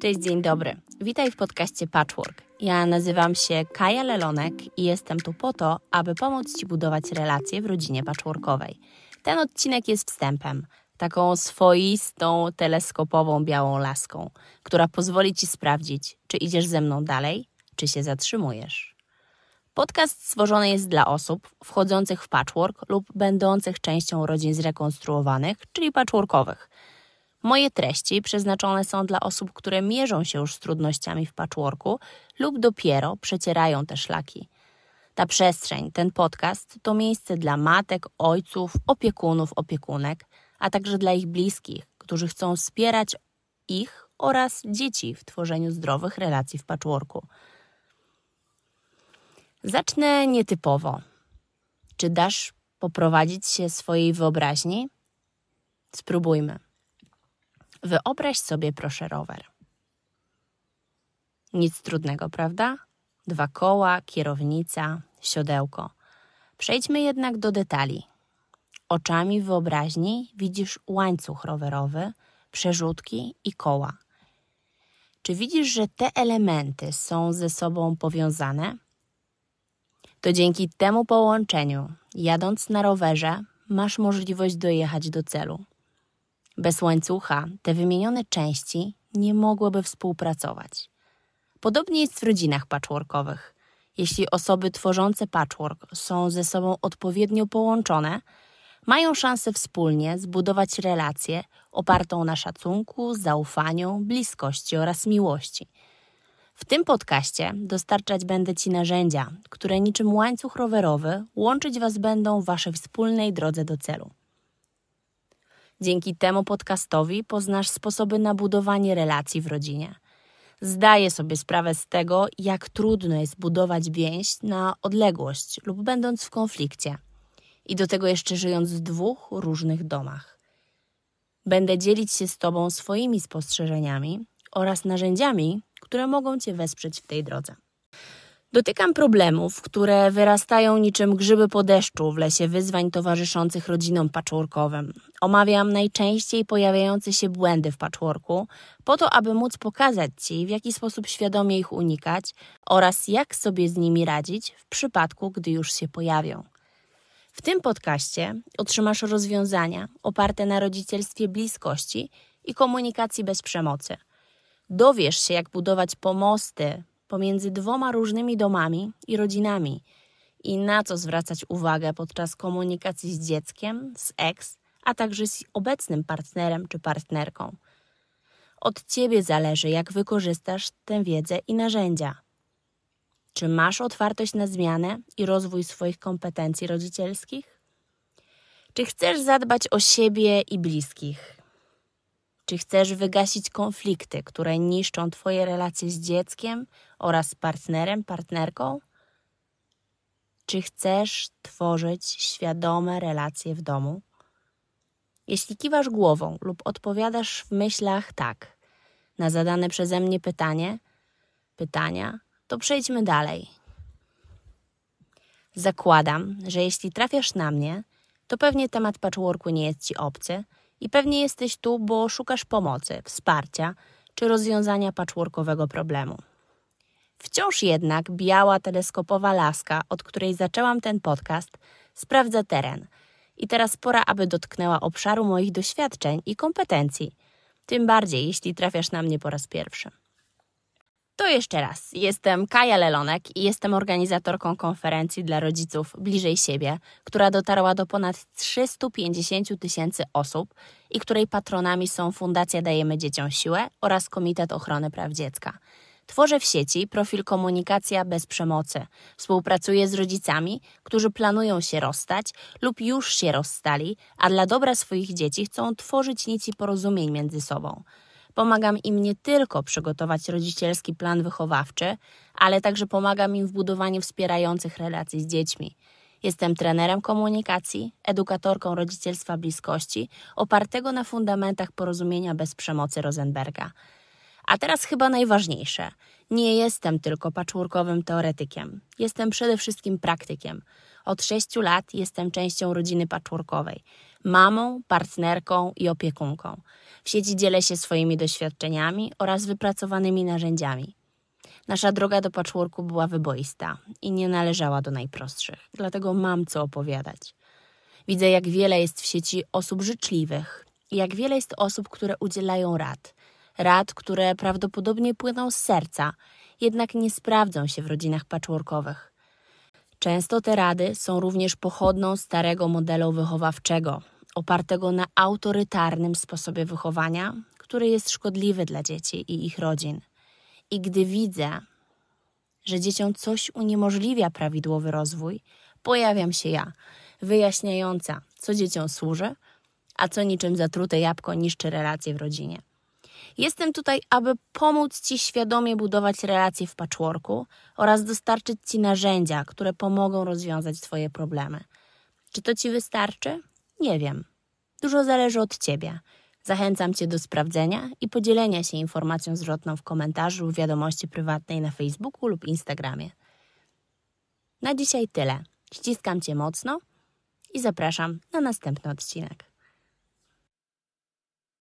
Cześć, dzień dobry. Witaj w podcaście Patchwork. Ja nazywam się Kaja Lelonek i jestem tu po to, aby pomóc Ci budować relacje w rodzinie patchworkowej. Ten odcinek jest wstępem, taką swoistą, teleskopową białą laską, która pozwoli Ci sprawdzić, czy idziesz ze mną dalej, czy się zatrzymujesz. Podcast stworzony jest dla osób wchodzących w patchwork lub będących częścią rodzin zrekonstruowanych, czyli patchworkowych – Moje treści przeznaczone są dla osób, które mierzą się już z trudnościami w patchworku lub dopiero przecierają te szlaki. Ta przestrzeń, ten podcast to miejsce dla matek, ojców, opiekunów, opiekunek, a także dla ich bliskich, którzy chcą wspierać ich oraz dzieci w tworzeniu zdrowych relacji w patchworku. Zacznę nietypowo. Czy dasz poprowadzić się swojej wyobraźni? Spróbujmy. Wyobraź sobie proszę rower. Nic trudnego, prawda? Dwa koła, kierownica, siodełko. Przejdźmy jednak do detali. Oczami wyobraźni widzisz łańcuch rowerowy, przerzutki i koła. Czy widzisz, że te elementy są ze sobą powiązane? To dzięki temu połączeniu, jadąc na rowerze, masz możliwość dojechać do celu. Bez łańcucha te wymienione części nie mogłyby współpracować. Podobnie jest w rodzinach patchworkowych. Jeśli osoby tworzące patchwork są ze sobą odpowiednio połączone, mają szansę wspólnie zbudować relację opartą na szacunku, zaufaniu, bliskości oraz miłości. W tym podcaście dostarczać będę Ci narzędzia, które niczym łańcuch rowerowy łączyć Was będą w Waszej wspólnej drodze do celu. Dzięki temu podcastowi poznasz sposoby na budowanie relacji w rodzinie. Zdaję sobie sprawę z tego, jak trudno jest budować więź na odległość lub będąc w konflikcie. I do tego jeszcze żyjąc w dwóch różnych domach. Będę dzielić się z Tobą swoimi spostrzeżeniami oraz narzędziami, które mogą Cię wesprzeć w tej drodze. Dotykam problemów, które wyrastają niczym grzyby po deszczu w lesie wyzwań towarzyszących rodzinom patchworkowym. Omawiam najczęściej pojawiające się błędy w patchworku, po to, aby móc pokazać Ci, w jaki sposób świadomie ich unikać oraz jak sobie z nimi radzić w przypadku, gdy już się pojawią. W tym podcaście otrzymasz rozwiązania oparte na rodzicielstwie bliskości i komunikacji bez przemocy. Dowiesz się, jak budować pomosty pomiędzy dwoma różnymi domami i rodzinami i na co zwracać uwagę podczas komunikacji z dzieckiem, z ex, a także z obecnym partnerem czy partnerką. Od Ciebie zależy, jak wykorzystasz tę wiedzę i narzędzia. Czy masz otwartość na zmianę i rozwój swoich kompetencji rodzicielskich? Czy chcesz zadbać o siebie i bliskich? Czy chcesz wygasić konflikty, które niszczą Twoje relacje z dzieckiem oraz z partnerem, partnerką? Czy chcesz tworzyć świadome relacje w domu? Jeśli kiwasz głową lub odpowiadasz w myślach tak na zadane przeze mnie pytanie, pytania, to przejdźmy dalej. Zakładam, że jeśli trafiasz na mnie, to pewnie temat patchworku nie jest ci obcy i pewnie jesteś tu, bo szukasz pomocy, wsparcia czy rozwiązania patchworkowego problemu. Wciąż jednak biała teleskopowa laska, od której zaczęłam ten podcast, sprawdza teren. I teraz pora, aby dotknęła obszaru moich doświadczeń i kompetencji. Tym bardziej, jeśli trafiasz na mnie po raz pierwszy. To jeszcze raz. Jestem Kaja Lelonek i jestem organizatorką konferencji dla rodziców Bliżej Siebie, która dotarła do ponad 350 tysięcy osób i której patronami są Fundacja Dajemy Dzieciom Siłę oraz Komitet Ochrony Praw Dziecka. Tworzę w sieci profil Komunikacja bez przemocy. Współpracuję z rodzicami, którzy planują się rozstać lub już się rozstali, a dla dobra swoich dzieci chcą tworzyć nici porozumień między sobą. Pomagam im nie tylko przygotować rodzicielski plan wychowawczy, ale także pomagam im w budowaniu wspierających relacji z dziećmi. Jestem trenerem komunikacji, edukatorką rodzicielstwa bliskości, opartego na fundamentach porozumienia bez przemocy Rosenberga. A teraz chyba najważniejsze. Nie jestem tylko patchworkowym teoretykiem. Jestem przede wszystkim praktykiem. Od sześciu lat jestem częścią rodziny patchworkowej. Mamą, partnerką i opiekunką. W sieci dzielę się swoimi doświadczeniami oraz wypracowanymi narzędziami. Nasza droga do patchworku była wyboista i nie należała do najprostszych, dlatego mam co opowiadać. Widzę, jak wiele jest w sieci osób życzliwych jak wiele jest osób, które udzielają rad. Rad, które prawdopodobnie płyną z serca, jednak nie sprawdzą się w rodzinach patchworkowych. Często te rady są również pochodną starego modelu wychowawczego, opartego na autorytarnym sposobie wychowania, który jest szkodliwy dla dzieci i ich rodzin. I gdy widzę, że dzieciom coś uniemożliwia prawidłowy rozwój, pojawiam się ja, wyjaśniająca, co dzieciom służy, a co niczym zatrute jabłko niszczy relacje w rodzinie. Jestem tutaj, aby pomóc Ci świadomie budować relacje w patchworku oraz dostarczyć Ci narzędzia, które pomogą rozwiązać Twoje problemy. Czy to Ci wystarczy? Nie wiem. Dużo zależy od Ciebie. Zachęcam Cię do sprawdzenia i podzielenia się informacją zwrotną w komentarzu lub wiadomości prywatnej na Facebooku lub Instagramie. Na dzisiaj tyle. Ściskam Cię mocno i zapraszam na następny odcinek.